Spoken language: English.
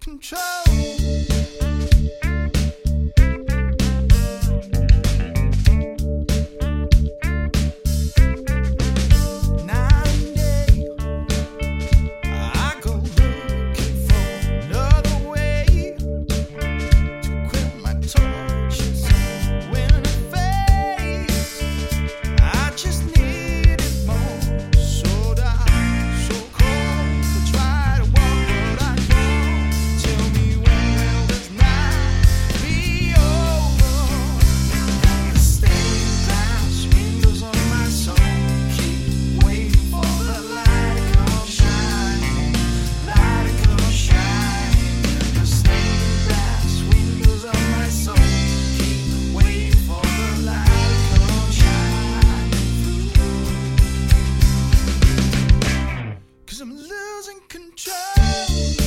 control. Cause I'm losing control.